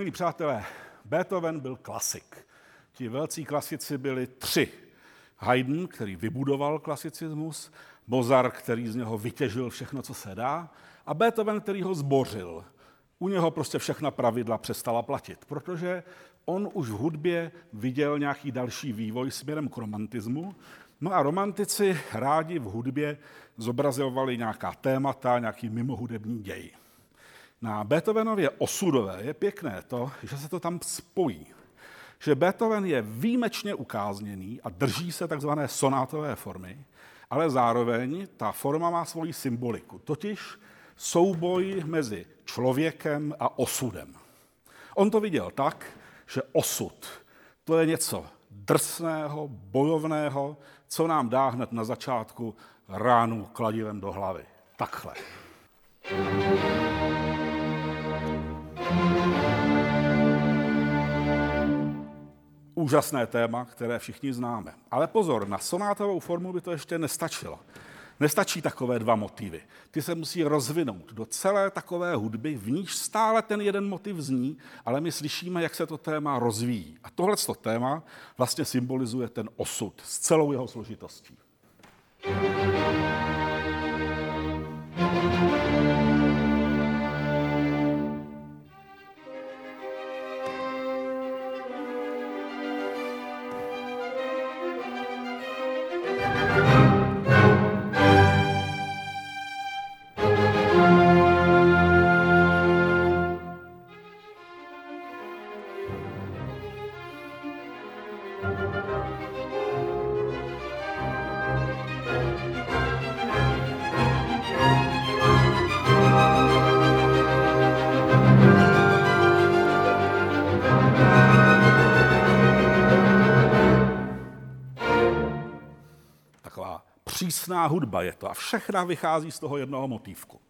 Milí přátelé, Beethoven byl klasik. Ti velcí klasici byli tři. Haydn, který vybudoval klasicismus, Mozart, který z něho vytěžil všechno, co se dá, a Beethoven, který ho zbořil. U něho prostě všechna pravidla přestala platit, protože on už v hudbě viděl nějaký další vývoj směrem k romantismu. No a romantici rádi v hudbě zobrazovali nějaká témata, nějaký mimohudební děj. Na Beethovenově osudové je pěkné to, že se to tam spojí. Že Beethoven je výjimečně ukázněný a drží se takzvané sonátové formy, ale zároveň ta forma má svoji symboliku, totiž souboj mezi člověkem a osudem. On to viděl tak, že osud to je něco drsného, bojovného, co nám dá hned na začátku ránu kladivem do hlavy. Takhle. Úžasné téma, které všichni známe. Ale pozor, na sonátovou formu by to ještě nestačilo. Nestačí takové dva motivy. Ty se musí rozvinout do celé takové hudby, v níž stále ten jeden motiv zní, ale my slyšíme, jak se to téma rozvíjí. A tohle téma vlastně symbolizuje ten osud s celou jeho složitostí. thank you přísná hudba je to a všechna vychází z toho jednoho motívku.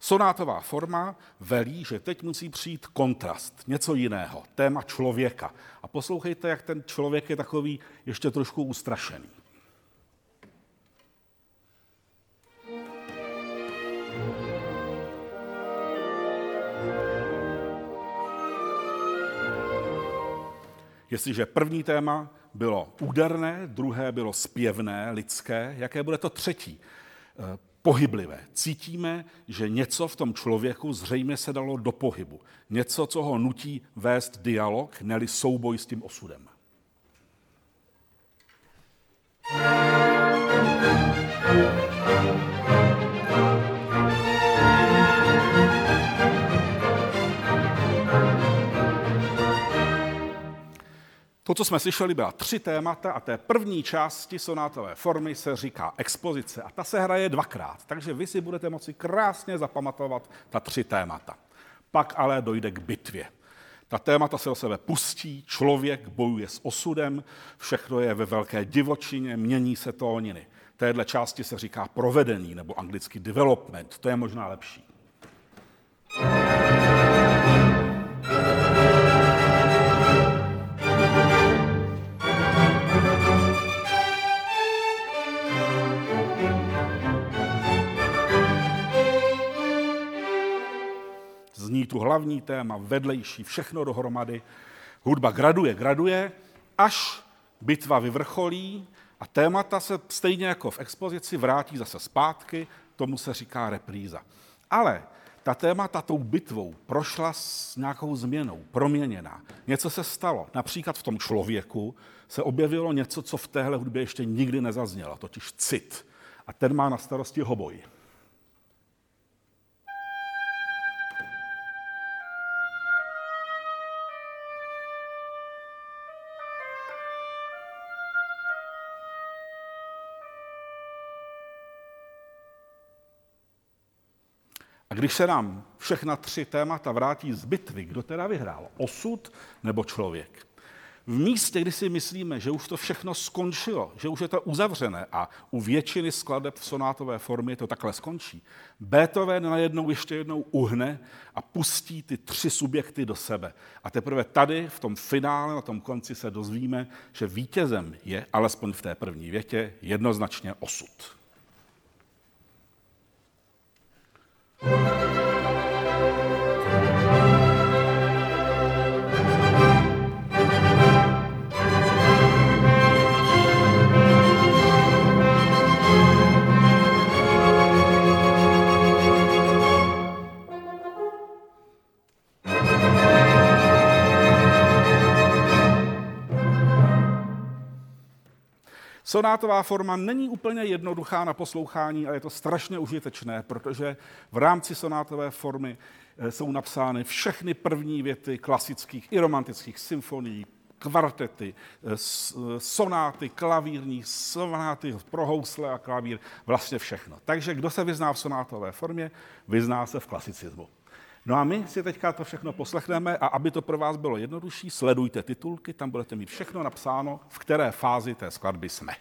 Sonátová forma velí, že teď musí přijít kontrast, něco jiného, téma člověka. A poslouchejte, jak ten člověk je takový ještě trošku ustrašený. Jestliže první téma bylo úderné, druhé bylo zpěvné, lidské, jaké bude to třetí? Eh, pohyblivé. Cítíme, že něco v tom člověku zřejmě se dalo do pohybu. Něco, co ho nutí vést dialog, neli souboj s tím osudem. To, co jsme slyšeli, byla tři témata a té první části sonátové formy se říká expozice a ta se hraje dvakrát, takže vy si budete moci krásně zapamatovat ta tři témata. Pak ale dojde k bitvě. Ta témata se o sebe pustí, člověk bojuje s osudem, všechno je ve velké divočině, mění se tóniny. Téhle části se říká provedení, nebo anglicky development, to je možná lepší. Hlavní téma, vedlejší, všechno dohromady. Hudba graduje, graduje, až bitva vyvrcholí a témata se stejně jako v expozici vrátí zase zpátky, tomu se říká repríza. Ale ta témata tou bitvou prošla s nějakou změnou, proměněná. Něco se stalo. Například v tom člověku se objevilo něco, co v téhle hudbě ještě nikdy nezaznělo, totiž cit. A ten má na starosti hoboj. Když se nám všechna tři témata vrátí z bitvy, kdo teda vyhrál? Osud nebo člověk? V místě, kdy si myslíme, že už to všechno skončilo, že už je to uzavřené a u většiny skladeb v sonátové formě to takhle skončí, Beethoven najednou ještě jednou uhne a pustí ty tři subjekty do sebe. A teprve tady, v tom finále, na tom konci se dozvíme, že vítězem je, alespoň v té první větě, jednoznačně osud. Thank you. Sonátová forma není úplně jednoduchá na poslouchání a je to strašně užitečné, protože v rámci sonátové formy eh, jsou napsány všechny první věty klasických i romantických symfonií, kvartety, eh, eh, sonáty, klavírní, sonáty pro housle a klavír, vlastně všechno. Takže kdo se vyzná v sonátové formě, vyzná se v klasicismu. No a my si teďka to všechno poslechneme a aby to pro vás bylo jednodušší, sledujte titulky, tam budete mít všechno napsáno, v které fázi té skladby jsme.